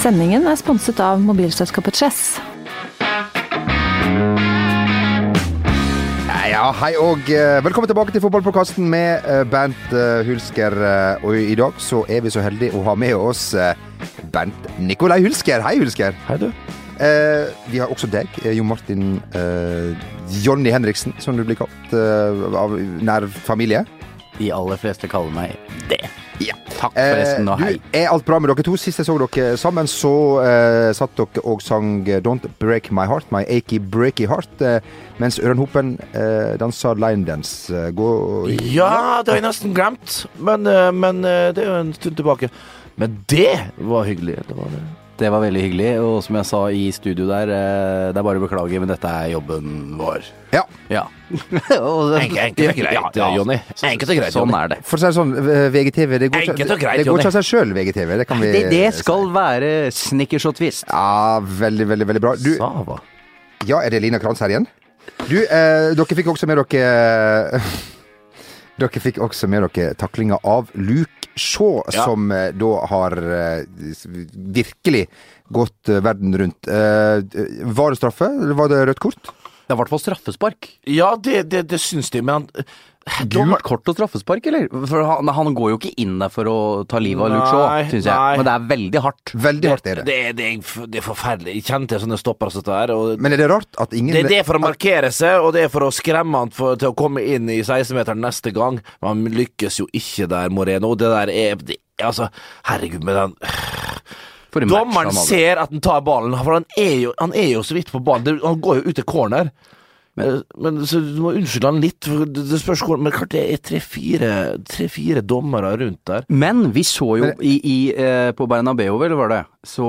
Sendingen er sponset av mobilselskapet Chess. Ja, hei og eh, velkommen tilbake til fotballpodkasten med eh, Bernt eh, Hulsker. Og i dag så er vi så heldige å ha med oss Bernt Nikolai Hulsker. Hei, Hulsker. Hei, du. Eh, vi har også deg, Jo Jon Martin eh, Jonny Henriksen, som du blir kalt eh, av nær familie. De aller fleste kaller meg det. Takk forresten, og hei. du, er alt bra med dere to? Sist jeg så dere sammen, så uh, satt dere og sang eh, Don't Break My Heart, My Achy Breaky Heart, uh, mens Ørjan Hopen eh, dansa line dance. Eh, gå Ja, det har jeg nesten glemt. Men, eh, men eh, det er jo en stund tilbake. Men det var hyggelig. Det var det. Det var veldig hyggelig, og som jeg sa i studio der, eh, det er bare å beklage, men dette er jobben vår. Ja. Ja. Enkelt, enkelt og greit, Ja, ja. Jonny. Enkelt og greit, Sånn er det. For å si det sånn, eh, VGTV det går, ikke- av seg sjøl, VGTV. Det kan vi Det, det skal være snickers og twist. Ja, veldig, veldig veldig bra. Du, Sava. ja, er det Lina Kranz her igjen? Du, eh, dere fikk også med dere Dere fikk også med dere taklinga av Luke Shaw, Ja. som eh, da har eh, virkelig gått eh, verden rundt. Var det straffe, eller var det rødt kort? Det er i hvert fall straffespark. Ja, det, det, det syns de, men han Gult kort og straffespark, eller? For han, han går jo ikke inn der for å ta livet av Luke Shaw, syns jeg. Men det er veldig hardt. Veldig hardt er det. det, det, er- det er forferdelig. Jeg kjenner til sånne stopper som dette her. Men er det rart at ingen det, det er for å markere seg, og det er for å skremme han for, til å komme inn i 16-meteren neste gang. Men han lykkes jo ikke der, Moreno. Det der er det, Altså, herregud, med den Dommeren ser at han tar ballen, for han er jo, han er jo så vidt på ballen. Han går jo ut til corner. Men, men så du må unnskylde han litt, for det, spørs hvor Men klart det er tre-fire dommere rundt der. Men vi så jo i, i, eh, på Bernabeu, eller var det? Så,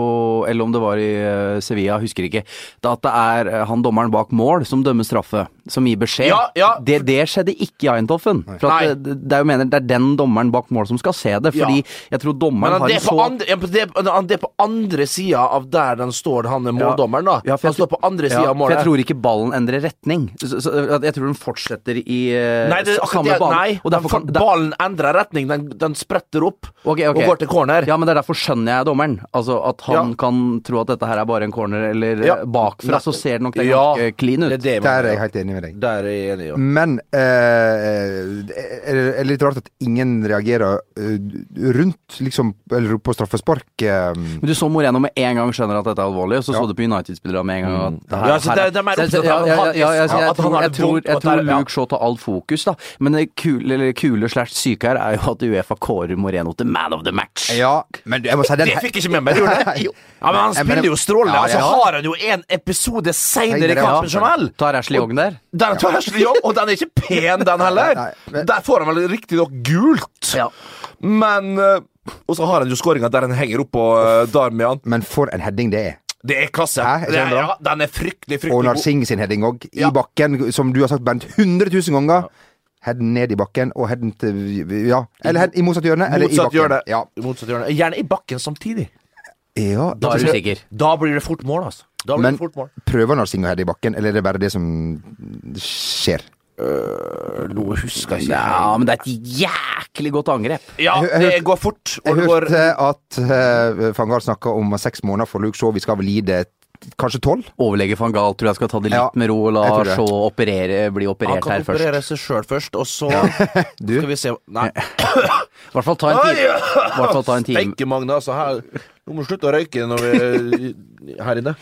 eller om det var i eh, Sevilla, husker ikke. Da at det er eh, han dommeren bak mål som dømmer straffe, som gir beskjed. Ja, ja. Det, det skjedde ikke i Eintoffen. For at det, det, er jo mener, det er den dommeren bak mål som skal se det, fordi jeg tror dommeren han, har det, en er på så andre, ja, det, er- det er på andre sida av der den står, han er måldommeren, da. Ja, for han jeg- står på andre sida Ja, av for jeg tror ikke ballen endrer retning. Så, så, jeg tror den fortsetter i eh, Nei, det, er samme det, bane. nei og kan, ballen endrer retning. Den, den spretter opp okay, okay. og går til corner. Ja, men det er derfor skjønner jeg dommeren. Altså At han Ja. kan tro at dette her er bare en corner, eller Ja. eh, bakfra så ser det nok det Ja, ganske clean ut. Det er det, Der er jeg helt enig med deg. Der er jeg enig, ja. Men eh, er det er litt rart at ingen reagerer eh, rundt, liksom, eller på straffespark? eh, Men du så Moreno med en gang skjønner at dette er alvorlig, og så Ja. så du på United-spillerne med en gang at her, Ja, så det- de er opptatt av ja, ja, at ja, han- ja, så jeg tror- jeg ja. Luke Shaw tar alt fokus, da. Men det kule, eller kule slash syke her er jo at Uefa kårer Moreno til man of the match. Ja, men jeg må si den Det fikk ikke med meg, det? Jo. Ja, men han spiller jo strålende, Ja, og så Altså har han jo en episode seinere i kampen, som vel. Tar Ashley Young der? Den tar Ashley Young, og den er ikke pen, den heller. Nei, men- Der får han vel riktignok gult, men eh, Og så har han jo skåringa der han henger oppå uh, Darmian. Men for en heading det er. Det er klasse. Hæ? Er Det er, ja, den er fryktelig, fryktelig god. Narsing sin heading òg, i Ja. bakken, som du har sagt Bent 100 000 ganger. Headen ned i bakken, og headen til Ja, eller head i motsatt hjørne, eller i bakken. hjørne. Ja. Motsatt hjørne. Gjerne i bakken samtidig. Ja Da er du sikker. Da blir det fort mål, altså. Da blir Men det fort mål. prøver Narsinga å heade i bakken, eller er det bare det som skjer? Noe husker jeg ikke. Ja, men det er et jæklig godt angrep. Ja, Jeg jeg det går fort. Og Jeg det går hørte at uh, Fangar snakka om seks måneder for Luke Shaw. Vi skal vel gi det kanskje tolv? Overlege van Gaal tror jeg skal ta det litt Ja, med ro og la. Shaw operere, bli operert her først. Han kan operere seg sjøl først, og så Du? skal vi se Nei. I hvert fall ta en time. Hvert fall ta en time. Steike, Magne. Altså, her Nå må du slutte å røyke når vi er her inne.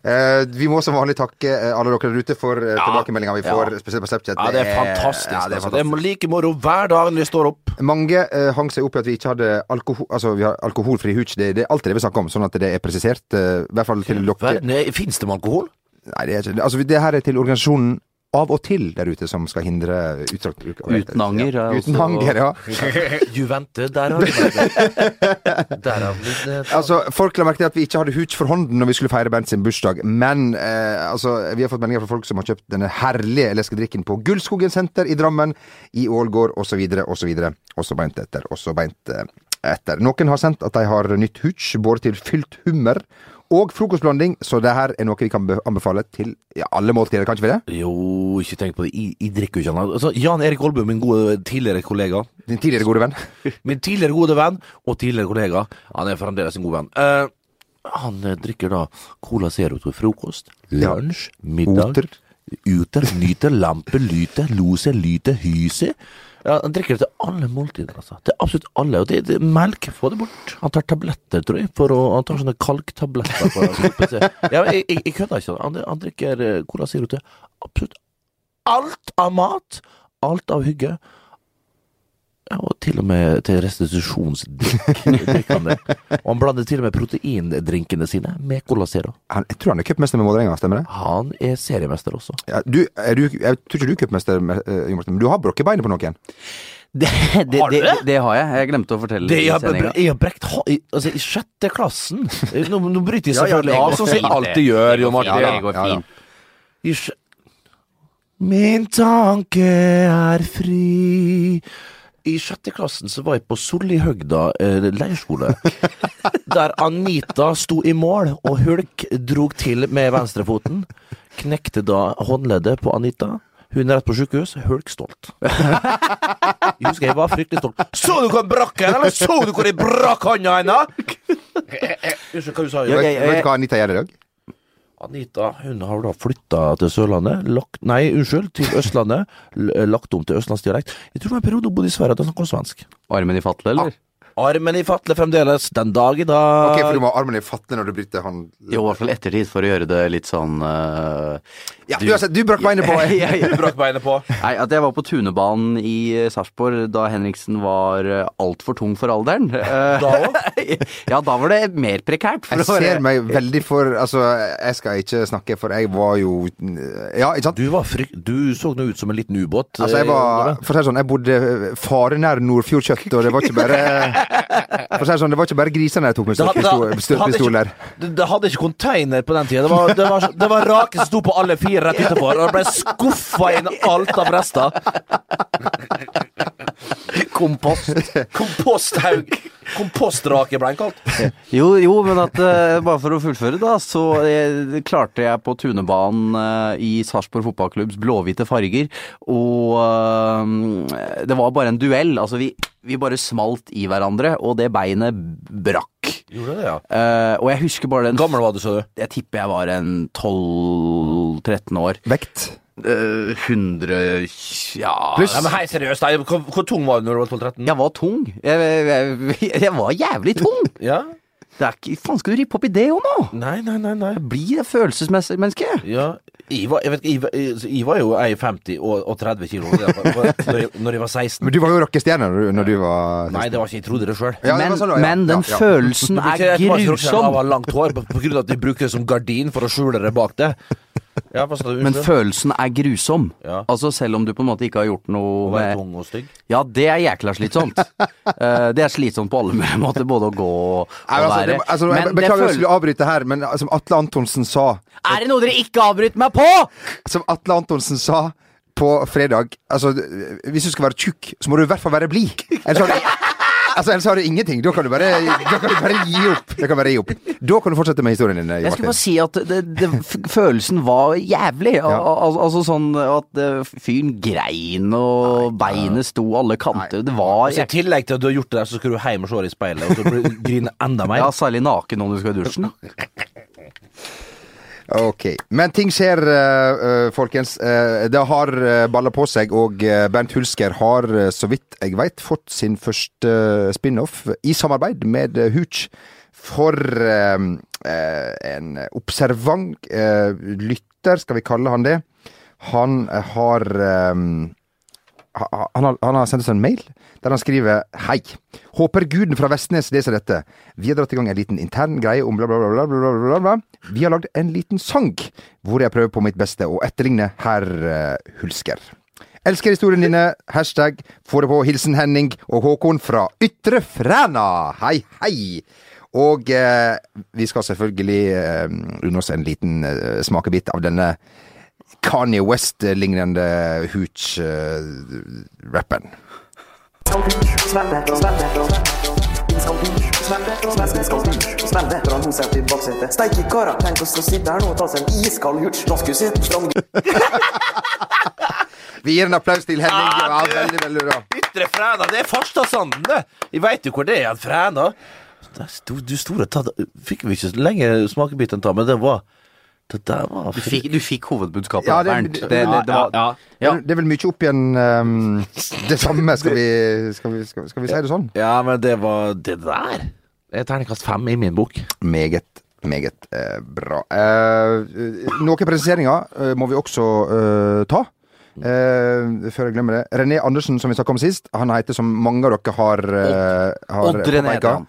Eh, vi må som vanlig takke eh, alle dere der ute for ja. tilbakemeldinga vi får, spesielt på Snapchat. Ja, det er fantastisk. Ja, det er altså. Det er like moro hver dag når vi står opp. Mange eh, hang seg opp i at vi ikke hadde alkohol, altså, vi har alkoholfri hooch. Det, det er alltid det vi snakker om, sånn at det er presisert. eh, I hvert fall til dere. Fins det med alkohol? Nei, det er ikke altså, det her er til organisasjonen Av og til der ute som skal hindre utstrakt bruk av Uten anger er Ja, Uten også- anger, ja. Juvente, der har vi det. Der har vi det. Altså, Folk la merke til at vi ikke hadde hooch for hånden når vi skulle feire Bernt sin bursdag, men eh, altså, vi har fått meldinger fra folk som har kjøpt denne herlige leskedrikken på Gullskogen senter i Drammen, i Ålgård osv., osv. Også beint etter, også beint eh, etter. Noen har sendt at de har nytt hooch, både til fylt hummer og frokostblanding, så det her er noe vi kan anbefale til ja, alle måltider, kan ikke vi det? Jo, ikke tenk på det. Jeg, jeg drikker jo ikke annet. Altså, Jan Erik Olbø, min gode tidligere kollega. Din tidligere gode venn. Min tidligere gode venn og tidligere kollega. Han er fremdeles en god venn. Uh, Han eh, drikker da Cola Zero til frokost, lunsj, middag, Oter. uter, nyter, lampe, lyte, lose, lyte, hyse. Ja, han drikker det til alle måltider, altså. Til absolutt alle. Og det, det melk, få det bort. Han tar tabletter, tror jeg, for å Han tar sånne kalktabletter. For ja, jeg, jeg, jeg kødder ikke. Han, han drikker eh, Cola Zero til absolutt alt av mat. Alt av hygge. Ja, og til og med til restitusjonsdrikk. drikker han det. Og han blander til og med proteindrinkene sine med Cola Zero. Han, jeg tror han er cupmester med Vålerenga, stemmer det? Han er seriemester også. Ja, du, er du, jeg tror ikke du er cupmester, med, eh, Martin, men du har brukket beinet på noen. Det, det, Har du det, det? det har jeg. Jeg glemte å fortelle Det, i jeg, sendinga. jeg har brekt altså, i sjette klassen. Nå, nå bryter jeg Ja, ja, selvfølgelig av, sånn som jeg alltid gjør, Jo går fint, det går fint. ja. Min tanke er fri. I sjette klassen så var jeg på Sollihøgda eh, leirskole. Der Anita sto i mål, og Hulk drog til med venstrefoten. Knekte da håndleddet på Anita. Hun er rett på sjukehus. Hulk stolt. Jeg husker jeg var fryktelig stolt. Så du hvor jeg brakk henne, eller så du hvor jeg brakk hånda hennes? Unnskyld, hva du sa du? Vet du hva Anita gjør i dag? Anita hun har da flytta til Sørlandet, lagt, nei, unnskyld, til Østlandet. Lagt om til østlandsdialekt. Jeg tror det var en periode hun bodde i Sverige at hun snakka svensk. Armen i fatle, eller? Armen i fatle fremdeles, den dag i dag. Ok, for du må ha armen i fatle når du bryter han Jo, i hvert fall ettertid, for å gjøre det litt sånn uh, Ja, du, du brakk beinet på. Du brakk beinet på. Nei, at jeg var på Tunebanen i eh, Sarpsborg da Henriksen var altfor tung for alderen. Uh, Da òg? ja, da var det mer prekært. For Jeg ser være- meg veldig for Altså, jeg skal ikke snakke, for jeg var jo Ja, ikke sant? Du, var frykt, du så nå ut som en liten ubåt. Altså, jeg var eh, For å si det sånn, jeg bodde farenær Nordfjordkjøtt, og det var ikke bare For å si det sånn, det var ikke bare grisene jeg tok med støtpistoler. det. Det, det hadde ikke container på den tida. Det var, det var, det var rake som sto på alle fire rett utenfor, og det ble skuffa inn alt av rester. Kompost. Komposthaug. Kompostrake ble den kalt. Jo, jo, men at eh, bare for å fullføre, da, så jeg, klarte jeg på Tunebanen eh, i Sarpsborg fotballklubbs blåhvite farger, og eh, det var bare en duell. Altså, vi, vi bare smalt i hverandre, og det beinet brakk. Gjorde det, ja. Uh, og jeg husker bare den Gammel var du, sa du? Jeg tipper jeg var en 12-13 år. Vekt. Eh, 100 Ja Pluss. ja men hei, seriøst, nei, hvor, hvor tung var du når du var 12-13? Jeg var tung. Jeg, jeg, jeg var jævlig tung. Ja? Det er ikke, faen skal du rippe opp i det òg nå? Nei, nei, nei. nei. Jeg blir følelsesmenneske. Ja, jeg var, jeg vet, ikke, jeg, var- jeg, jeg var jo 1,50 og, og 30 kilo da jeg når jeg, var 16. Men du var jo rockestjerne når, du- når du var Nei, det var ikke jeg trodde det sjøl. Ja, men, sånn, ja. men den Ja, ja. følelsen er grusom. Av langt hår, på, på grunn av at de brukte det som gardin for å skjule det bak det. Ja? Men følelsen er grusom. Ja. Altså Selv om du på en måte ikke har gjort noe Å være tung og stygg? Ja, det er jækla slitsomt. uh, det er slitsomt på alle måter, både å gå og Nei, altså, være. det, altså, jeg beklager jeg skulle avbryte her, men som Atle Antonsen sa Er det noe dere ikke avbryter meg på?! Som Atle Antonsen sa på fredag Altså, hvis du skal være tjukk, så må du i hvert fall være blid. Ellers har du Altså, ellers har du ingenting. Da kan du bare, da kan du bare gi opp. Da kan du bare gi opp. Da kan du fortsette med historien din. Jeg skulle bare si at det, det, følelsen var jævlig. Al al altså sånn at eh, fyren grein, og beinet sto alle kanter. Det var Så I tillegg til at du har gjort det der, så skal du hjem og se deg i speilet, og så blir du grine enda mer. Ja, særlig naken om du skal i dusjen. Ok. Men ting skjer, eh, eh, folkens. Eh, det har balla på seg, og Bernt Hulsker har, så vidt jeg veit, fått sin første spin-off i samarbeid med Hooch. For en observant lytter, skal vi kalle han det. Han har ha- han har, han har sendt oss en mail der han skriver Hei. Håper guden fra Vestnes leser dette. Vi har dratt i gang en liten intern greie om bla, bla, bla, bla, bla, bla. Vi har lagd en liten sang hvor jeg prøver på mitt beste å etterligne herr eh, Hulsker. Elsker historien dine. Hashtag får det på. Hilsen Henning og Håkon fra Ytre Fræna. Hei, hei. Og eh, vi skal selvfølgelig eh, unne oss en liten eh, smakebit av denne Kanye West-lignende hooch-rappen. Steike karer, tenk oss å sitte her nå og ta seg en iskald hurts. Da skulle vi gir en applaus til Henning. Ja, veldig, veldig bra. Ytre Fræna, det er Farstadsanden, det. Vi veit jo hvor det er, Fræna. du store ta, Fikk vi ikke lenger smakebiten ta, men det var Det der var Du fikk, du fikk hovedbudskapet, Ja, det- Bernt. det- Det, det, det var, ja, ja. Det er vel mye opp igjen um, det samme, skal vi, skal, vi, skal, skal vi si det sånn? ja, men det var Det der er terningkast fem i min bok. Meget, meget eh, bra. Eh, noen presiseringer eh, må vi også eh, ta. Uh, før jeg glemmer det. René Andersen, som vi snakka om sist, han heter som mange av dere har, uh, har Odd René heter han.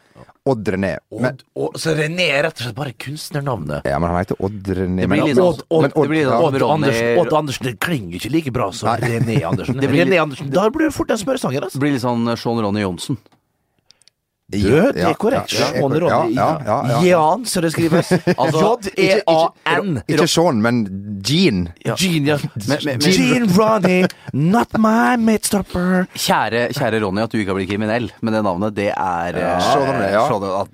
Odd René. Men, Odd, Odd, så René er rett og slett bare kunstnernavnet. ja, men han heter Odd René. Det blir litt sånn- Odd- Odd- sånn- Odd Andersen, Odd Andersen det klinger ikke like bra som René Andersen. René Andersen, Da blir det fort en smørsanger. Altså. Det blir litt sånn Sean Ronny Johnsen. Det Ja, er korrekt. ja, ja, Sean ja. Jan, så det skrives. Altså, J-E-A-N. Ikke Sean, men Jean. Jean, ja. Gene Ronny, not my midstopper. Kjære, kjære Ronny, at du ikke har blitt kriminell, med det navnet, det er eh,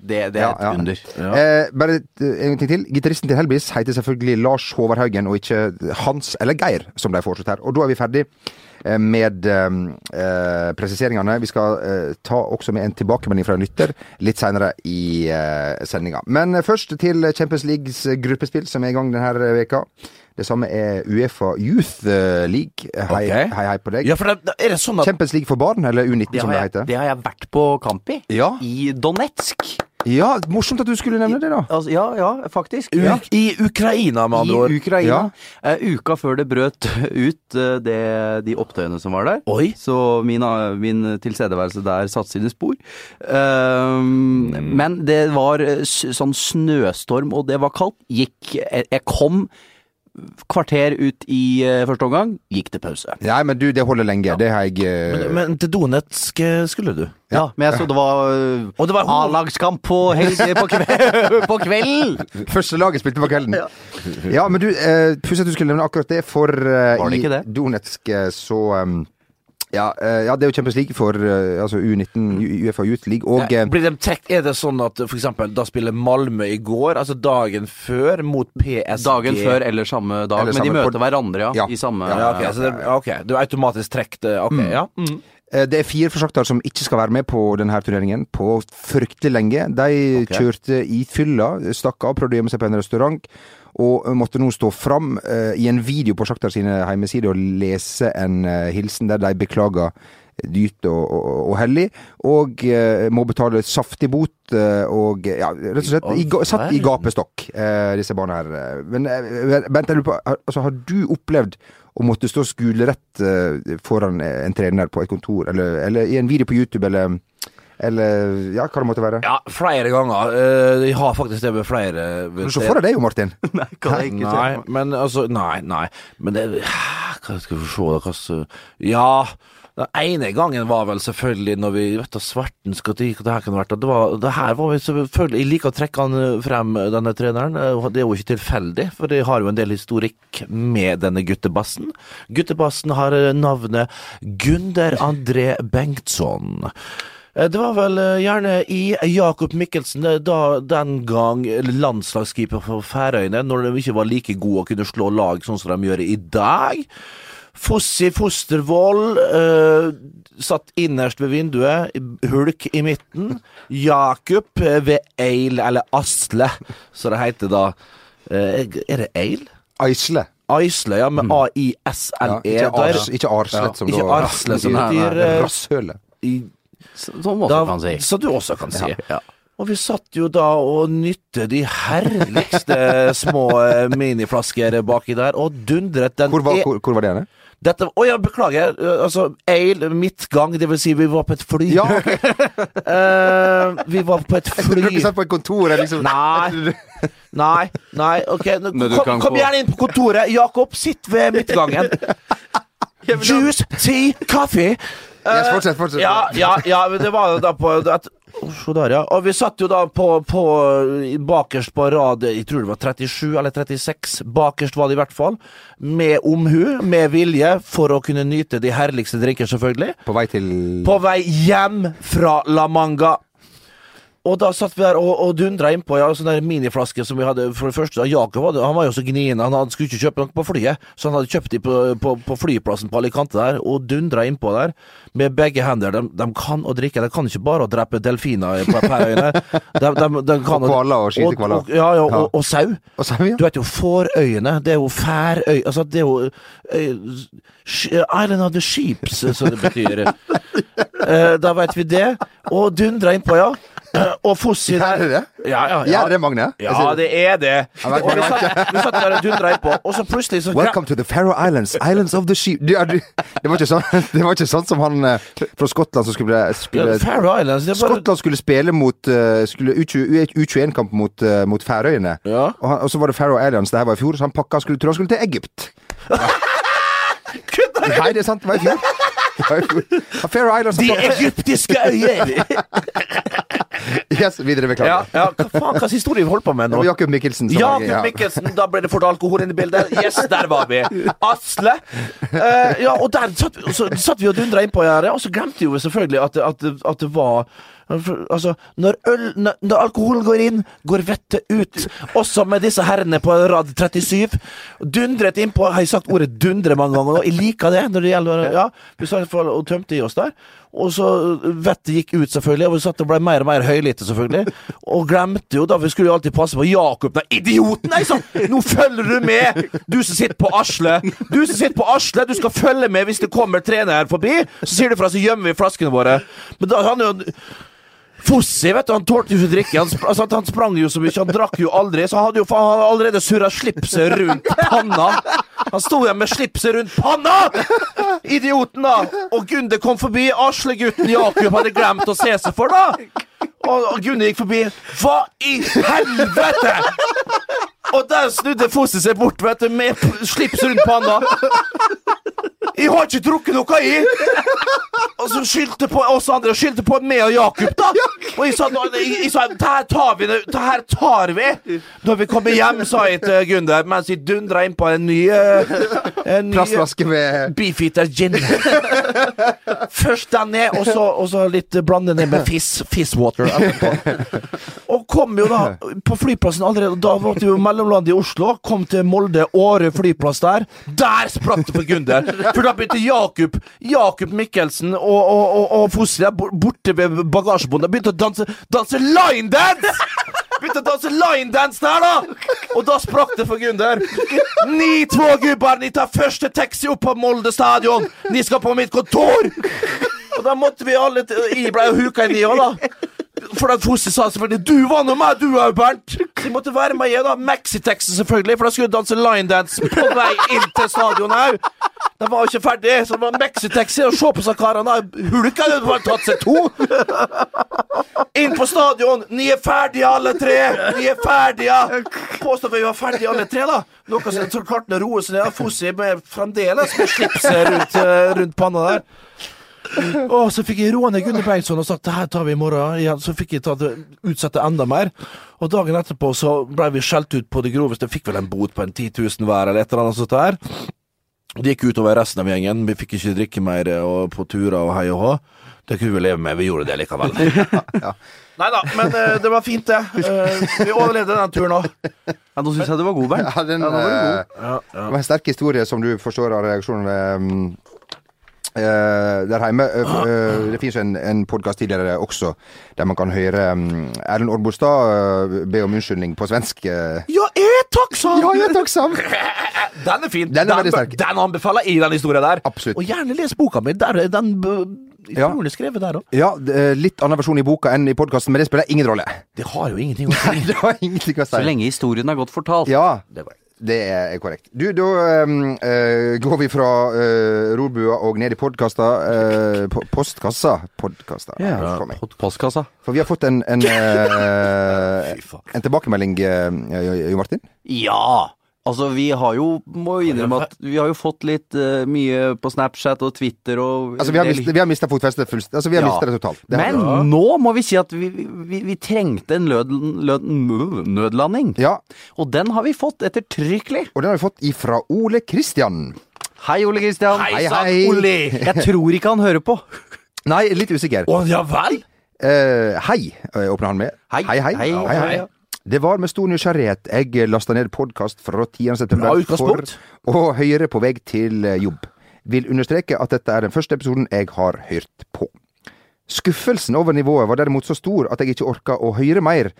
det, det er et ja. under. Eh, bare eh, en ting til. Gitaristen til Helbis heter selvfølgelig Lars Håvard Haugen, og ikke Hans eller Geir, som de foreslått her. Og da er vi ferdig med eh, eh, presiseringene. Vi skal eh, ta også med en tilbakemelding fra en lytter litt senere i eh, sendinga. Men eh, først til Champions Leagues gruppespill, som er i gang denne veka. Det samme er Uefa Youth eh, League. Hei, okay. hei, hei på deg. Ja, det, det sånn at Champions League for barn, eller U19 Det som det heter. det har jeg vært på kamp i. Ja. I Donetsk. Ja, morsomt at du skulle nevne det, da. Altså, ja, ja, faktisk. U Ja. I Ukraina, med andre ord. I Ukraina. Ukraina. Uh, uka før det brøt ut uh, det, de opptøyene som var der. Oi. Så min, eh, min tilstedeværelse der satte sine spor. Ehm, Men det var sånn snøstorm, og det var kaldt. Gikk jeg kom kvarter ut i eh, første omgang, gikk til pause. Nei, men du, det holder lenge. Det har jeg uh... Men, men til Donetsk eh, skulle du? Ja, men jeg så det var uh, Og det var A-lagskamp på, helg- på, kve på kvelden! Første laget spilte på kvelden. Ja, men du, uh, pussig at du skulle nevne akkurat det, for uh, det i det? Donetsk eh, så um, ja, eh, ja, det er jo Champions League for eh, altså U19, U- Uefa Youth League, og ja, Blir de trekt, er det sånn at for eksempel da spiller Malmö i går, altså dagen før, mot PSG? Dagen før eller samme dag, Eller men de møter møter hverandre, ja. Ja. I samme Ja, ok, så det, ok, du er automatisk trekt eh, mm. ja. Mm. eh, det er fire forsakter som ikke skal være med på denne turneringen på fryktelig lenge. De okay. kjørte i fylla, stakk av, prøvde å gjemme seg på en restaurant. Og måtte nå stå fram eh, i en video på Sjaktar sine hjemmesider og lese en eh, hilsen der de beklager dyrt og, og, og hellig, og eh, må betale saftig bot, eh, og ja, rett og slett i, satt i gapestokk, eh, disse barna her. eh. Men eh, Bent, jeg lurer på, altså, har du opplevd å måtte stå skulerett eh, foran eh, en trener på et kontor, eller, eller i en video på YouTube, eller, eller ja, hva det måtte være? Ja, flere ganger. Eh, Jeg har faktisk det med flere. Men Se for deg det jo, Martin. Nei, kan jeg ikke Nei, men altså Nei, nei. Men det Hva skal vi se, da? Hva Ja. Den ene gangen var vel selvfølgelig når vi vet da sverten skal til det her kunne vært. Det, var, det her var vi selvfølgelig Jeg liker å trekke han eh, frem, denne treneren. Eh, Det er jo ikke tilfeldig, for det har jo en del historikk med denne guttebassen. Guttebassen har eh, navnet Gunder André Bengtsson. Eh, Det var vel eh, gjerne i Jakob Mikkelsen, eh, da den gang landslagskeeper for Færøyene, når de ikke var like gode å kunne slå lag sånn som de gjør i dag. Fossi Fostervoll eh, satt innerst ved vinduet, hulk i midten. Jakob ved Eil, eller Asle, så det heter da. Eh, er det Eil? Aisle. Aisle, ja, med A-I-S-L-E. Ja, ikke, ars, ikke Arslet, som ikke da Arsle, som eh, Rasshølet. Sånn også da, kan si. Så du også kan si. Ja. Og vi satt jo da og nytte de herligste små eh, miniflasker baki der, og dundret den Hvor var, e- hvor, hvor var det henne? Dette Å ja, beklager. eh, Altså, Eil, midtgang, det vil si vi var på et fly. Ja, okay. uh, vi var på et fly. Du dere satt på et kontor. Liksom. Nei. Nei, nei, ok. Nå, kom, kom gjerne inn på kontoret. Jakob, sitt ved midtgangen. Juice, tea, kaffe. Yes, fortsett, fortsett. Ja, ja, ja, men det var jo da på at, Å, der, ja. Og vi satt jo da på, på bakerst på rad Jeg tror det var 37 eller 36. Bakerst var det i hvert fall. Med omhu, med vilje, for å kunne nyte de herligste drinker, selvfølgelig. På vei til På vei hjem fra La Manga. Og da satt vi der og, og dundra innpå ja, sånn der miniflaske som vi hadde For det første, Jakob han var jo så gnien, han hadde, skulle ikke kjøpe noe på flyet, så han hadde kjøpt de på, på, på flyplassen på Alicante der, og dundra innpå der med begge hender. De, de kan å drikke, de kan ikke bare å drepe delfiner på øyne De, de, de kan Og hvaler og skyte Og, og- Ja, ja, og, og, og sau. Og sau ja. Du vet jo fårøyene, det er jo færøy... Altså, det er jo Island of the Sheeps, som det betyr. Eh, da vet vi det. Og dundra innpå, ja. Eh, Og Fossi Er der det? Ja, ja, Ja, Gjerre er Magne? Ja, det er det. Og vi satt, vi satt der og dundra innpå, og så plutselig så Welcome to the Faroe Islands, Islands of the Sheep. Du, du, det, var ikke sånn, det var ikke sånn som han eh, fra Skottland som skulle, skulle Faroe Islands, bare Skottland skulle spille mot uh, skulle U20 U21-kamp mot, uh, mot Færøyene. Ja. Og, han, og så var det Faroe Islands, det her var i fjor, så han pakka skulle, tror han skulle til Egypt. Nei, det er sant, det var i fjor. Ja, Faroe Islands De egyptiske øyer! Yes, videre, Ja, beklager. ja, hva faen, slags historie vi holder på med nå? Jakob Mikkelsen Jakob ja. Mikkelsen, da ble det fort alkohol inn i bildet. Yes, der var vi. Asle. Eh, ja, og der satt, så satt vi og dundra innpå her, og så glemte vi jo selvfølgelig at, at, at det var Altså, når, øl, når, alkoholen går inn, går vettet ut. Også med disse herrene på rad 37. Dundret innpå. Har jeg sagt ordet 'dundre' mange ganger nå? Jeg liker det når det gjelder Ja, vi og tømte i oss der. Og så vettet gikk ut, selvfølgelig, og vi satt og ble mer og mer høylytte, selvfølgelig. Og glemte jo da, vi skulle jo alltid passe på Jakob, den idioten! Nei, sånn! Nå følger du med! Du som sitter på Asle! Du som sitter på Asle, du skal følge med hvis det kommer trener forbi! Så sier du fra, så gjemmer vi flaskene våre. Men da han jo Fossi, vet du, han tålte jo ikke drikke. Han, altså, han sprang jo så mye, han drakk jo aldri. Så han hadde jo faen allerede surra slipset rundt panna. Han sto igjen med slipset rundt panna! Idioten, da! Og Gunde kom forbi. Aslegutten Jakob hadde glemt å se seg for, da! Og, og Gunde gikk forbi. Hva i helvete?! Og der snudde Fossi seg bort, vet du, med slips rundt panna. Jeg har ikke drukket noe, i Og så skyldte på oss andre, skyldte på meg og Jakob, da. Og jeg sa, jeg, sa det her tar vi, det her tar vi når vi kommer hjem, sa jeg til Gunder, mens jeg dundra inn på en ny, eh, en ny med Beefeater gin. Først den ned, og så, og så litt blande ned med fiss, fisswater etterpå. Og kom jo da på flyplassen allerede, da var vi jo mellomlandet i Oslo. Kom til Molde, Åre flyplass der. Der spratt det for Gunder! For da begynte Jakob Jakob Mikkelsen og, og, og, og Fosli der borte ved bagasjebåndet begynte å danse, danse linedance! Begynte å danse linedance der, da! Og da sprakk det for Gunder. Ni två gubbar, ni tar første taxi opp på Molde stadion! Ni skal på mitt kontor! Og da måtte vi alle Jeg ble jo huka inn i òg, da. For da Fossi sa selvfølgelig 'Du var nå meg, du òg, Bernt'. De måtte være med igjen, da. Maxitaxi, selvfølgelig, for da skulle de danse linedance på vei inn til stadion òg. De var jo ikke ferdig, så det var maxitaxi. Og se på seg karene. Hulka hadde bare tatt seg to. Inn på stadion. Ni er ferdige, alle tre. Ni er ferdige. Påstår vi var ferdige, alle tre, da. Noe som kartene roer seg ned. Fossi med fremdeles med slipset rundt, eh, rundt panna der. Og så fikk jeg roa ned Gunnar Bengtsson og sagt det her tar vi i morgen. igjen. Så fikk jeg tatt, utsette enda mer. Og dagen etterpå så ble vi skjelt ut på det groveste. Fikk vel en bot på en 10 000 hver eller et eller annet sånt der. Det gikk utover resten av gjengen. Vi fikk ikke drikke mer og på turer og hei og hå. Det kunne vi leve med. Vi gjorde det likevel. Nei da, men uh, det var fint, det. Uh, vi overlevde den turen òg. Ja, nå syns jeg du var god, Bernt. Ja, den, Ja, den var god. eh, Ja, ja. Det var en sterk historie, som du forstår av reaksjonene. Eh, der hjemme. Eh, eh, det finnes en, en podkast tidligere også, der man kan høre um, Erlend Årbostad be om unnskyldning på svensk. Ja, jeg er takksom! Ja, jeg er takksam! Den er fin. Den er den, sterk. Den anbefaler jeg, den historien der. Absolutt. Og gjerne les boka mi. Der er den b- Ja. skrevet der òg. Ja, litt annen versjon i boka enn i podkasten, men det spiller ingen rolle. Det har jo ingenting å si. Det har ingenting å si. Så lenge historien er godt fortalt. Ja, Det var. Det er korrekt. Du, da um, eh, går vi fra uh, rorbua og ned i podkasta uh, po Postkassa. Podkasta. Ja. Postkassa. For vi har fått en, en, eh, en tilbakemelding, uh, Jo Martin. Ja! Altså, vi har jo Må innrømme at vi har jo fått litt uh, mye på Snapchat og Twitter og Altså, vi har, vi har mistet fotfestet fullstendig. Altså, vi har Ja. mista det totalt. Det Men ja. nå må vi si at vi, vi, vi trengte en lød, lød, nødlanding. Ja, Og den har vi fått ettertrykkelig. og den har vi fått ifra Ole Kristian. Hei, Ole Kristian. Hei, hei. hei. Ole. Jeg tror ikke han hører på. Nei, litt usikker. Å ja vel? Uh, hei, eh, åpner han med. Hei. hei. hei. Hei, hei, hei. hei. Det var med stor nysgjerrighet jeg lasta ned podkast fra 10. september for å høre på vei til eh, jobb. Vil understreke at dette er den første episoden jeg har hørt på. Skuffelsen over nivået var derimot så stor at jeg ikke orka å høre mer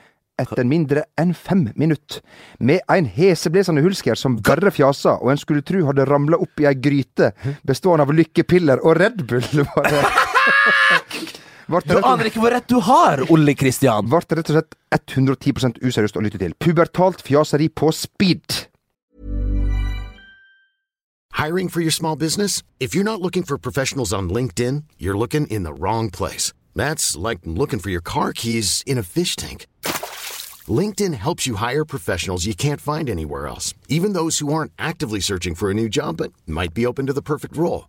etter mindre enn fem minutter. Med en heseblesende hulsker som bare fjasa, og en skulle tru hadde ramla opp i ei gryte bestående av lykkepiller og Red Bull. Var det. Vart Du aner ikke hvor rett du har, Olle Kristian. ble rett og slett 110 useriøst å lytte til. Pubertalt fjaseri på speed. Hiring for your small business? If you're not looking for professionals on LinkedIn, you're looking in the wrong place. That's like looking for your car keys in a fish tank. LinkedIn helps you hire professionals you can't find anywhere else, even those who aren't actively searching for a new job but might be open to the perfect role.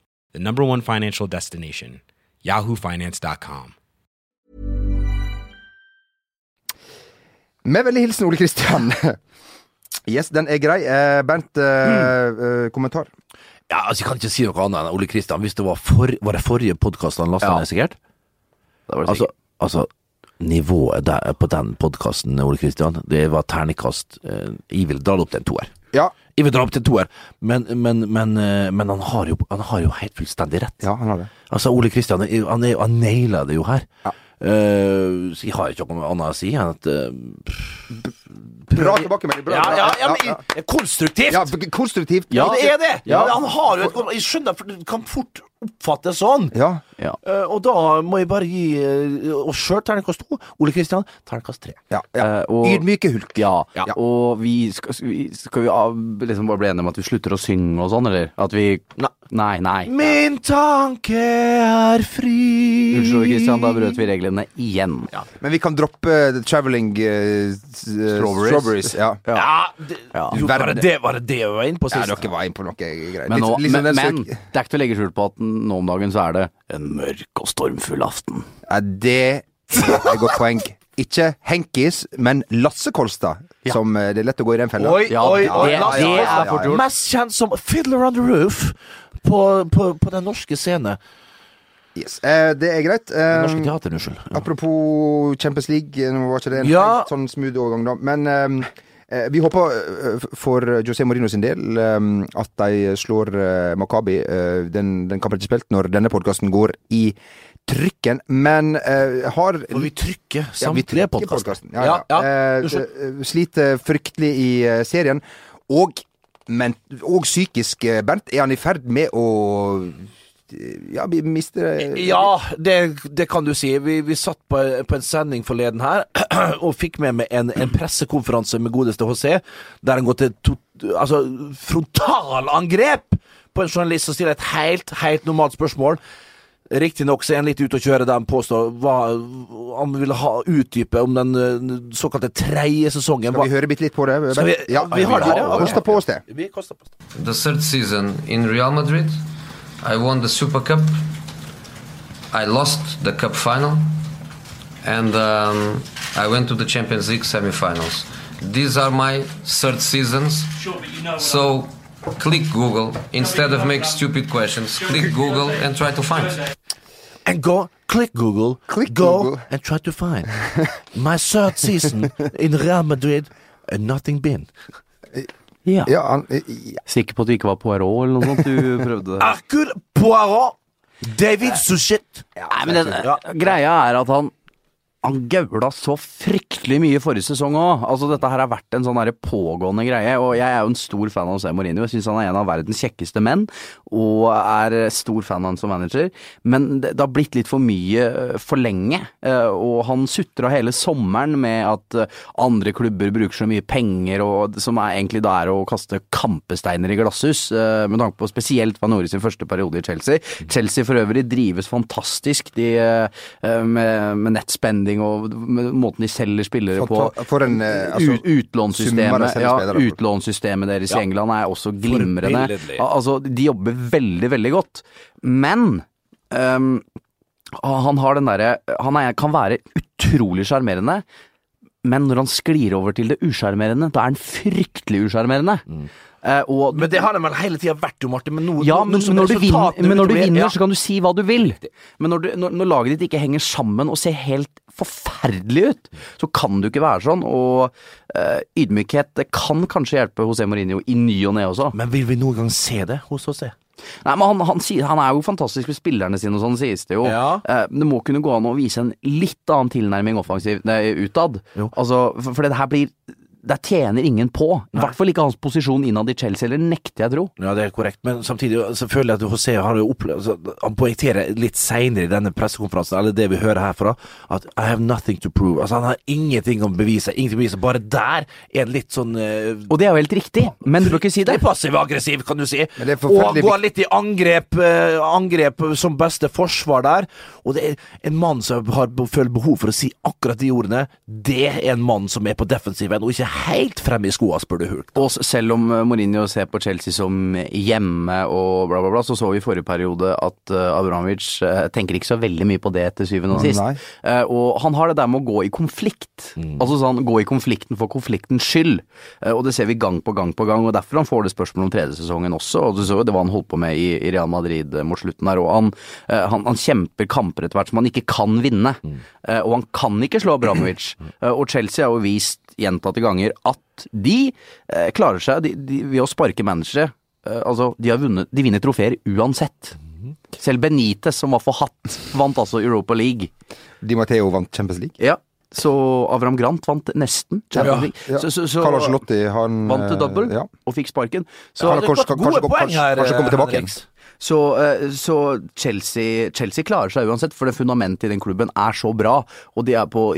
the number one financial destination, yahoofinance.com. Med veldig hilsen Ole Kristian. Yes, den er grei. Eh, Bernt, mm. uh, kommentar? Ja, altså, Jeg kan ikke si noe annet enn Ole Kristian. Hvis det var, for, var det forrige podkast han lasta Ja. ned, sikkert? Da var det Altså, sikkert. altså nivået der, på den podkasten, Ole Kristian, det var ternekast eh, Jeg vil dra det opp til en toer. Ja. Jeg vil dra opp til en toer, men, men, men, eh, men han, har jo, han har jo helt fullstendig rett. Ja, han har det. Altså, Ole Kristian, han, han naila det jo her. Ja. Uh, så jeg har ikke noe annet å si enn at uh, Bra tilbakemelding. Bra, ja, bra. ja, ja, men ja, i- konstruktivt! ja, konstruktivt. Ja, det er det! Ja. Han har jo et Jeg skjønner, for det kan fort oppfattes sånn. Ja. Ja. Uh, og da må jeg bare gi uh, oss sjøl terningkast to. Ole Kristian terningkast tre. ja, ja. Uh, og- Ydmyke hulk. Ja, Ja. og vi skal, skal vi, skal vi av, liksom bare bli enige om at vi slutter å synge og sånn, eller? At vi Nei, nei. Min tanke er fri Unnskyld, Kristian, da brøt vi reglene igjen. Men vi kan droppe the traveling eh, s- eh, Strawberries. Ja. Ja, det, Ja. Jo, var, det det, var det det vi var inne på sist? ja, dere var inne på noe greier. Men, nå, Litt- sånn men, men det er ikke til å legge skjul på at nå om dagen så er det en mørk og stormfull aften. Ja, det er et godt poeng. Ikke Henkis, men Lasse Kolstad. Som eh, Det er lett å gå i den fella. Oi, Ja, oi, det- oi. det- det er fort gjort. Mest kjent som Fiddler on the Roof på, på, på den norske scene. Yes. Eh, det er greit. Eh, norske teater, unnskyld. Ja. Apropos Champions League, nå var ikke det en Ja. helt sånn smooth overgang, da. Men eh, vi håper eh, for José Mourinho sin del eh, at de slår eh, Makabi. Eh, den, den kampen er ikke spilt når denne podkasten går i trykken, men uh, har For vi trykker samtlige ja, podkaster. Ja, Ja, ja. ja. Eh, sliter fryktelig i eh, serien. Og, men, og psykisk, eh, Bernt, er han i ferd med å eh, ja, vi mister eh, Ja, det, det kan du si. Vi, vi satt på, på en sending forleden her og fikk med meg en, en pressekonferanse med godeste HC, der han går til to, altså, frontalangrep på en journalist som stiller et helt, helt normalt spørsmål. Riktignok så er han litt ute å kjøre der han påstår hva han ville ha utdype om den eh, såkalte tredje sesongen. Skal vi høre bitte litt på det? Vi- ja, vi har det, ja. Kosta på oss det. Vi på oss. the third season in Real Madrid. I won the Super Cup. I lost the Cup final, and um, I went to the Champions League semifinals. These are my third seasons. So click Google instead of make stupid questions. Click Google and try to find. And go, click Google, Click go Google. and try to find my third season in Real Madrid and nothing been. Ja. Ja, han, ja. Sikker på at det ikke var Poirot eller noe sånt du prøvde? Hercule Poirot! David Suchet! Nei, men den, Ja. greia er at han han gaula så fryktelig mye forrige sesong òg. Altså, dette her har vært en sånn pågående greie, og jeg er jo en stor fan av José Mourinho. Jeg syns han er en av verdens kjekkeste menn, og er stor fan av han som manager. Men det, det har blitt litt for mye eh, for lenge, eh, og han sutra hele sommeren med at eh, andre klubber bruker så mye penger, og som er egentlig da er å kaste kampesteiner i glasshus, med tanke på spesielt Van Nore sin første periode i Chelsea. Chelsea for øvrig drives fantastisk de, med, med nettspending og måten de selger spillere på. For, for en eh, altså, Utlånssystemet ja, utlånssystemet deres i England er også glimrende. Altså, de jobber veldig, veldig godt. Men um, han har den derre Han er, kan være utrolig sjarmerende. Men når han sklir over til det usjarmerende, da er han fryktelig usjarmerende. Eh, og Men det har den vel hele tida vært, jo, Martin. Men, noe, ja, men, noe men, når, du vinner, men når du vinner, ja. så kan du si hva du vil. Men når, du, når, når laget ditt ikke henger sammen og ser helt forferdelig ut, så kan du ikke være sånn. Og uh, ydmykhet det kan kanskje hjelpe José Mourinho i ny og ne også. Men vil vi noen gang se det hos José? Nei, men han, han, han er jo fantastisk med spillerne sine og sånn, sies det jo. Ja. Eh, det må kunne gå an å vise en litt annen tilnærming offensiv, utad. Altså, for, for det her blir Der tjener ingen på. I hvert fall ikke hans posisjon innad i Chelsea, eller nekter jeg tro. Ja, det er korrekt, men samtidig så føler jeg at José har jo opplevd Han poengterer litt seinere i denne pressekonferansen, eller det vi hører herfra, at I have nothing to prove. Altså, han har ingenting å bevise. Ingenting å bevise. Bare der er litt sånn uh, Og det er jo helt riktig, men du bør ikke si det. Passiv-aggressiv, kan du si. Det og går litt i angrep, uh, angrep som beste forsvar der. Og det er en mann som har føler behov for å si akkurat de ordene. Det er en mann som er på defensiven, og ikke helt fremme i skoa, spør du Hulk. Og selv om eh, Mourinho ser på Chelsea som hjemme og bla, bla, bla, så så vi i forrige periode at uh, Abramovic eh, tenker ikke så veldig mye på det til syvende og sist. nei. Eh, og han har det der med å gå i konflikt. Altså sånn gå i konflikten for konfliktens skyld. Eh, og det ser vi gang på gang på gang, og derfor han får det spørsmålet om tredje sesongen også. Og du så jo det var han holdt på med i, Real Madrid eh, mot slutten her, og han, eh, han, han kjemper kamper etter hvert som han ikke kan vinne. Mm. og han kan ikke slå Abramovic. Eh, og Chelsea har jo vist gjentatte ganger at de eh, klarer seg de, de, ved å sparke managere. Eh, altså, de har vunnet De vinner trofeer uansett. Selv Benitez, som var for hatt, vant altså Europa League. Di Matteo vant Champions League. Ja, så Avram Grant vant nesten Champions League. Ja. Så, så, så, Carlo Ancelotti, han vant til eh, double Ja. og fikk sparken. Så, Han har kanskje, Gode kanskje, kanskje, kanskje komme tilbake igjen. Så, eh, så Chelsea, Chelsea klarer seg uansett, for det fundamentet i den klubben er så bra. Og de er på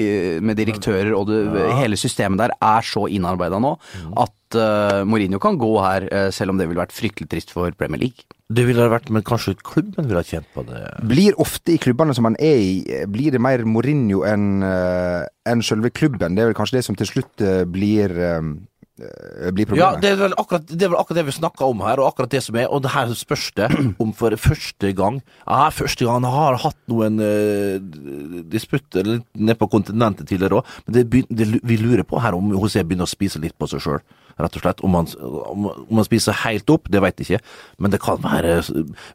med direktører, og det, hele systemet der er så innarbeida nå at uh, Mourinho kan gå her, eh, selv om det ville vært fryktelig trist for Premier League. Det ville vært, men kanskje klubben ville ha kjent på det. Blir ofte i klubbene som han er i, blir det mer Mourinho enn enn selve klubben. Det er vel kanskje det som til slutt eh, blir, eh, problemet. Ja, det er, vel akkurat, det vel akkurat det vi snakka om her, og akkurat det som er. Og det her spørs det om for første gang Ja, første gang han har hatt noen uh, disputter nede på kontinentet tidligere òg, men det, det, vi lurer på her om José begynner å spise litt på seg sjøl. Rett og slett. Om han, om, om han spiser helt opp, det veit jeg ikke, men det kan være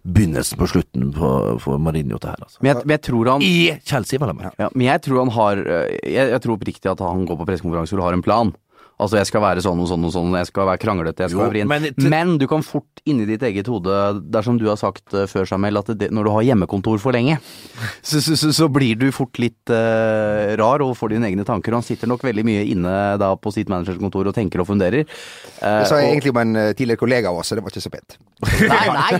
begynnelsen på slutten på, for Marinho til her, altså. Men jeg, men jeg tror han I Chelsea, vel å merke. Ja, men jeg tror han har eh, Jeg, jeg tror oppriktig at han går på pressekonferanser og har en plan. Altså, jeg skal være sånn og sånn og sånn, jeg skal være kranglete, jeg skal Jo, være vrien. men Men, du kan fort inni ditt eget hode, dersom du har sagt eh, før, Samuel, at det, når du har hjemmekontor for lenge, så, så, så, så blir du fort litt uh, rar og får dine egne tanker. Og han sitter nok veldig mye inne da på sitt managerkontor og tenker og funderer. Uh, Det sa jeg og- egentlig om en eh, tidligere kollega av oss, så det var ikke så pent. Nei, nei!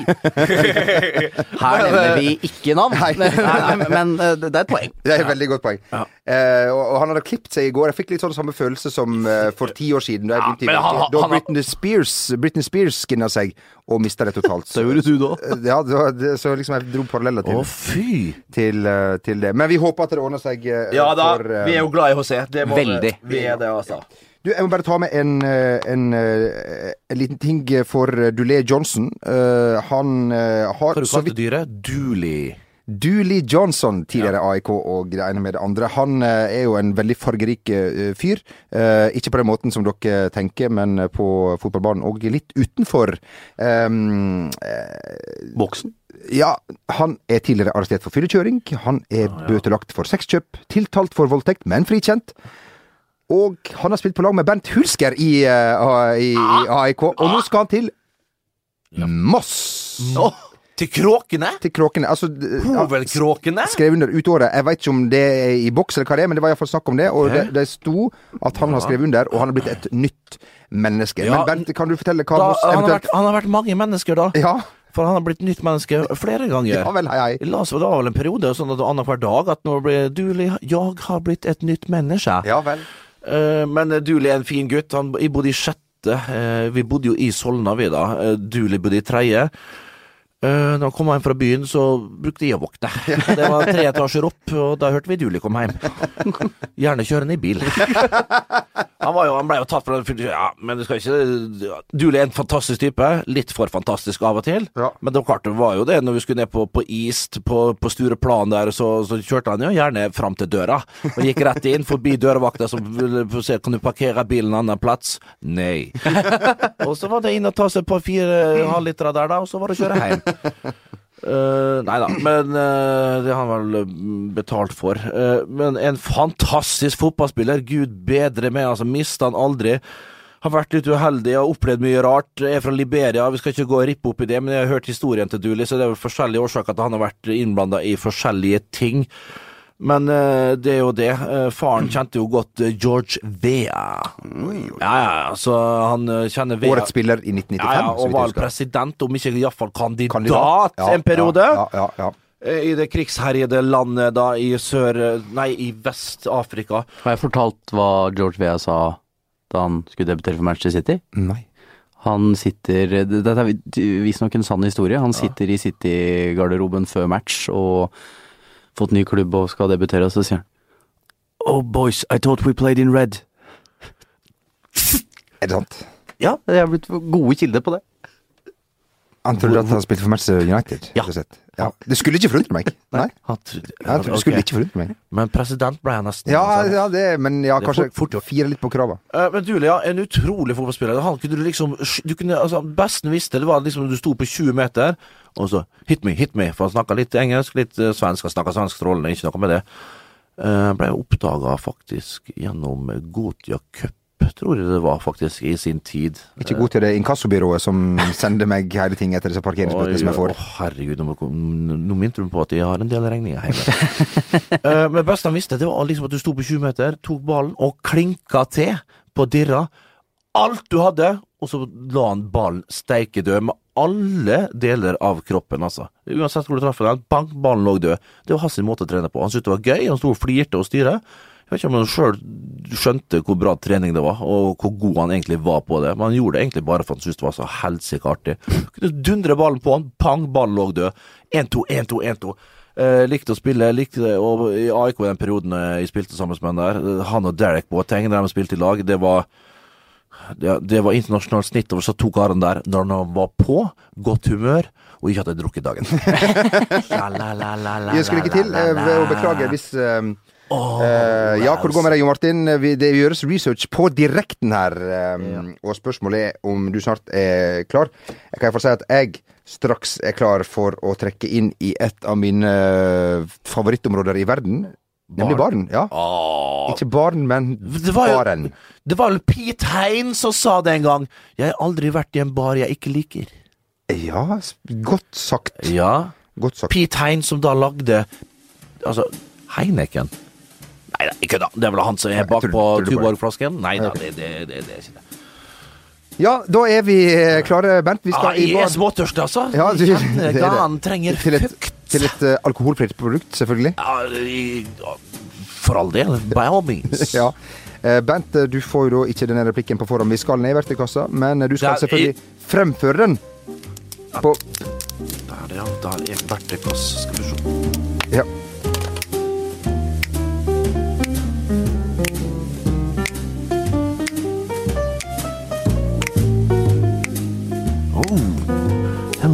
Her nevner vi ikke navn. Nei. Nei, men uh, det er et poeng. Det er et veldig godt poeng. Eh, og, og han hadde klippet seg i går. Jeg fikk litt sånn samme følelse som for for ti år siden. Da jeg Ja, i han- han- Da han- Britney Spears, Britney Spears skinna seg og mista det totalt. Så, gjorde du da. Ja, det så liksom jeg dro paralleller til, fy! til, eh, til det. Men vi håper at det ordner seg. eh, Ja da, for, uh, vi er jo glad i HC. Det må Veldig. Vi, er det, altså. Du, jeg må bare ta med en, eh, en, eh, en liten ting for eh, Dulé Johnson. Uh, han eh, har Hva kalte du dyret? Dooley. Dooley Johnson, tidligere AIK og det ene med det andre. Han eh, er jo en veldig fargerik eh, fyr. Eh, ikke på den måten som dere tenker, men på fotballbanen og litt utenfor. Um, Boksen. ja, han er tidligere arrestert for fyllekjøring. Han er bøtelagt for sexkjøp, tiltalt for voldtekt, men frikjent. Og han har spilt på lag med Bernt Hulsker i, i, i AIK, og nå skal han til Moss! Til kråkene? Til Kråkene. Altså, Hovedkråkene? ja, skrev under utåret. Jeg vet ikke om det er i boks eller hva det er, men det var iallfall snakk om det. Og det, det sto at han har skrevet under, og han har blitt et nytt menneske. Ja, men Bernt, kan du fortelle hva Da, han, har vært, han har vært mange mennesker, da. Ja, For han har blitt nytt menneske flere ganger. ja vel, hei, hei. La oss, det var vel en periode sånn at annenhver dag at nå blir Dooley Jeg har blitt et nytt menneske. Ja vel. Uh, men Dooley er en fin gutt. Han, jeg bodde i sjette. Uh, vi bodde jo i Solna, vi da. Uh, Dooley bodde i tredje. Uh, når han kom hjem fra byen, så brukte jeg å våkne. Det var tre etasjer opp, og da hørte vi Julie komme hjem. Gjerne kjørende i bil. Han, var jo, han ble jo tatt for den Ja, men du skal ikke Dule er en fantastisk type. Litt for fantastisk av og til. Ja. Men det var klart det var jo det, når vi skulle ned på, på East, på, på Stureplan der, så, så kjørte han jo gjerne fram til døra. Og gikk rett inn, forbi dørvakta som ville se kan du parkere bilen en annen plass. Nei. og så var det inn og ta seg på fire halvlitere der, da, og så var det å kjøre hjem. Uh, nei da, men uh, det har han vel mm, betalt for. Uh, men en fantastisk fotballspiller. Gud bedre meg, altså. Mista han aldri. Har vært litt uheldig og opplevd mye rart. Er fra Liberia, vi skal ikke gå og rippe opp i det, men jeg har hørt historien til Dooley, så det er vel forskjellige årsaker til at han har vært innblanda i forskjellige ting. Men eh, det er jo det. Eh, faren kjente jo godt eh, George Vea. Ja, ja, så han kjenner Vea. Årets spiller i 1995. Ja, ja, og var president, om ikke iallfall kandidat, Kandidat. Ja, en periode. Ja, ja, ja, I det krigsherjede landet da i sør... Nei, i Vest-Afrika. Har jeg fortalt hva George Vea sa da han skulle debutere for Manchester City? Nei. Han sitter Dette er visstnok en sann historie. Han sitter i City-garderoben før match og fått ny klubb og skal debutere, og så sier han Oh boys, I thought we played in red. Er det sant? Ja, jeg er blitt gode kilder på det. Han trodde at han spilte for Manchester United. Ja. ja. Det skulle ikke forundre meg. Nei. Han trodde- Jeg tror det skulle ikke forundre meg. Men president ble han nesten. Ja, altså. ja det, men ja, Det kanskje fort- fort fire litt på krava. Uh, Men Julia, en utrolig fotballspiller. Han kunne du liksom du kunne, altså, Besten visste det var liksom du sto på 20 meter, og så hit me, hit me. For han snakka litt engelsk, litt uh, svensk. Han snakka svensk strålende, ikke noe med det. Uh, ble oppdaga faktisk gjennom Gotia Cup, tror jeg det var faktisk, i sin tid. Ikke god til det inkassobyrået som sender meg hele ting etter disse parkeringsbøtene som jeg får. Å, herregud, nå, nå minte du på at jeg har en del regninger hjemme. uh, men best han visste, det var liksom at du sto på 20 meter, tok ballen og klinka til på dirra. Alt du hadde, og så la han ballen steike død med alle deler av kroppen, altså. Uansett hvor du traff den, bank, ballen lå død. Det var hans måte å trene på. Han syntes det var gøy, han sto og flirte og styrte. Jeg vet ikke om han sjøl skjønte hvor bra trening det var, og hvor god han egentlig var på det, men han gjorde det egentlig bare for han syntes det var så helsike artig. Kunne dundre ballen på han, pang, ballen lå død. 1-2, 1-2, 1-2. Eh, likte å spille, likte det, og i AIK den perioden eh, jeg spilte sammen med han der, eh, han og Derek Boateng, der de spilte i lag, det var det, det var internasjonalt snitt over så to karene der når han var på godt humør og ikke hadde drukket dagen. Vi skulle ikke til, å beklage hvis hvis eh, eh, Ja, hvor det går med deg, Jo Martin? Vi- Det gjøres research på direkten her, eh, og spørsmålet er om du snart er klar. Jeg kan iallfall si at jeg straks er klar for å trekke inn i et av mine eh, favorittområder i verden, nemlig barn. Ja. Åh, Ikke barn, men Det var jo- baren. Det var vel Pete Hein som sa det en gang. Jeg har aldri vært i en bar jeg ikke liker. Ja, godt sagt. Ja. Godt sagt. Pete Hein som da lagde Altså, Heineken. Nei da, ikke da. Det er vel han som er bak på tror du det? Tuborg-flasken? Nei da, det, det, det, det er ikke det. Ja, da er vi eh, klare, Bernt. Vi Ah, skal i jeg er småtørst, altså. Ja, du- det er det. Trenger Til et, fukt. til et uh, alkoholfritt produkt, selvfølgelig. Ja, for all del. By all means. Ja. Eh, Bent, eh, du får jo da ikke denne replikken på forhånd. Vi skal ned i verktøykassa, men eh, du skal selvfølgelig fremføre den. På Der, ja. Der er verktøykassa. Skal vi se. Ja.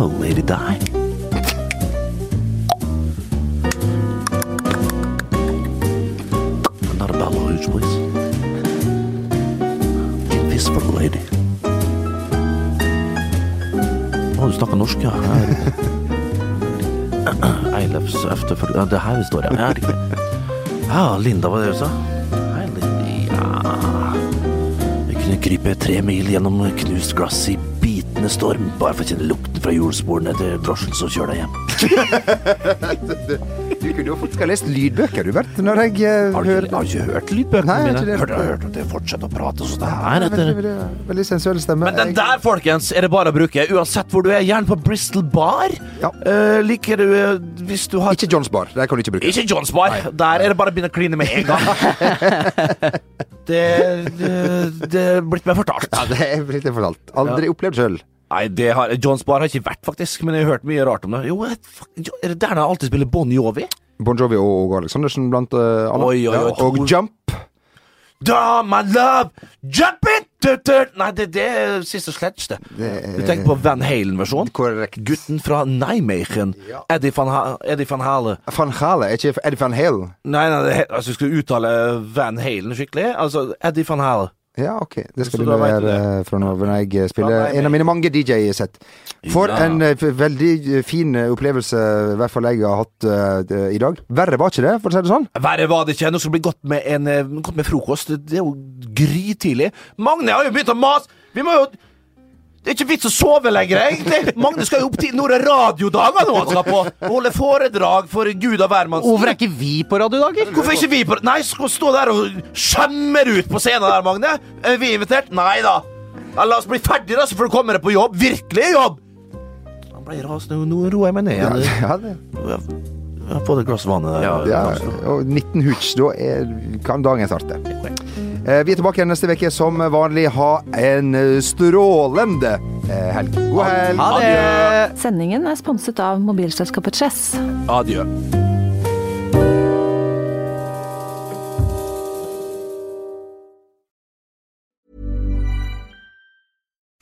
Lady Di. Another bottle of hooch, please. Get this for the lady. Å, du snakker norsk, ja. Eilefs efterfølger... Ja, det her står, ja. Ja, riktig. Ja, Linda, var det du sa? Hei. Vi kunne krype tre mil gjennom knust glass i bitende storm, bare for å kjenne lukten fra hjulsporene til drosjen som kjører deg hjem. Du kunne jo faktisk ha lest lydbøker, du, Bert, når jeg uh, Har du har ikke hørt lydbøkene Nei, har mine? Hørt, hørt at jeg fortsetter å prate sånn her etter veldig, sensuell stemme. Men den der, folkens, er det bare å bruke. Uansett hvor du er. Gjerne på Bristol Bar. Ja. Uh, liker du uh, Hvis du har Ikke Johns Bar. Der kan du ikke bruke Ikke Johns Bar. Der er det bare å begynne å kline med en gang. det, det, det er blitt meg fortalt. Ja, det er blitt fortalt. Aldri opplevd sjøl. Nei, det har, John Bar har ikke vært, faktisk, men jeg har hørt mye rart om det. Jo, er det der han alltid spiller Bon Jovi? Bon Jovi og Åge Aleksandersen blant uh, alle. Oi, oi, oi. Ja, og Jump. Da, my love, jump it! du, du. Nei, det, det er siste sledge, det. Du tenker på Van Halen-versjonen? Korrekt. Gutten fra Nijmegen. Eddie, van ha Eddie van Hale. Van Hale, ikke Eddie Van Halen? Nei, nei, det, altså, skal skulle uttale Van Halen skikkelig. Altså, Eddie van Hale. Ja, ok. Det skal Så du levere du det. eh, fra nå når jeg spiller Fra meg, en av mine mange DJ-sett. For Ja. en uh, veldig eh, fin eh, opplevelse, i hvert fall jeg har hatt uh, i dag. Verre var ikke det, for å si det sånn. Verre var det ikke. Nå skal det bli godt med, en, eh, godt med frokost. Det er jo grytidlig. Magne har jo begynt å mase. Vi må jo Det er ikke vits å sove lenger, egentlig. Magne skal jo opp til noen radiodager nå han skal på. Og holde foredrag for Gud og hvermann. Hvorfor er ikke vi på radiodager? Hvorfor er ikke vi på Nei, skal stå der og skjemmer ut på scenen der, Magne? Er vi invitert? Nei da. Ja, la oss bli ferdig, da, så får du komme deg på jobb. Virkelig jobb! Han ble rasende. Nå roer jeg meg ned Ja, det. ja, det. Jeg har fått et glass vann der. ja, og 19 hooch, da er, kan dagen starte. Eh, Vi er tilbake igjen neste uke som vanlig. Ha en eh, strålende eh, helg. God helg! Ha det! Sendingen er sponset av mobilselskapet Chess. Adjø.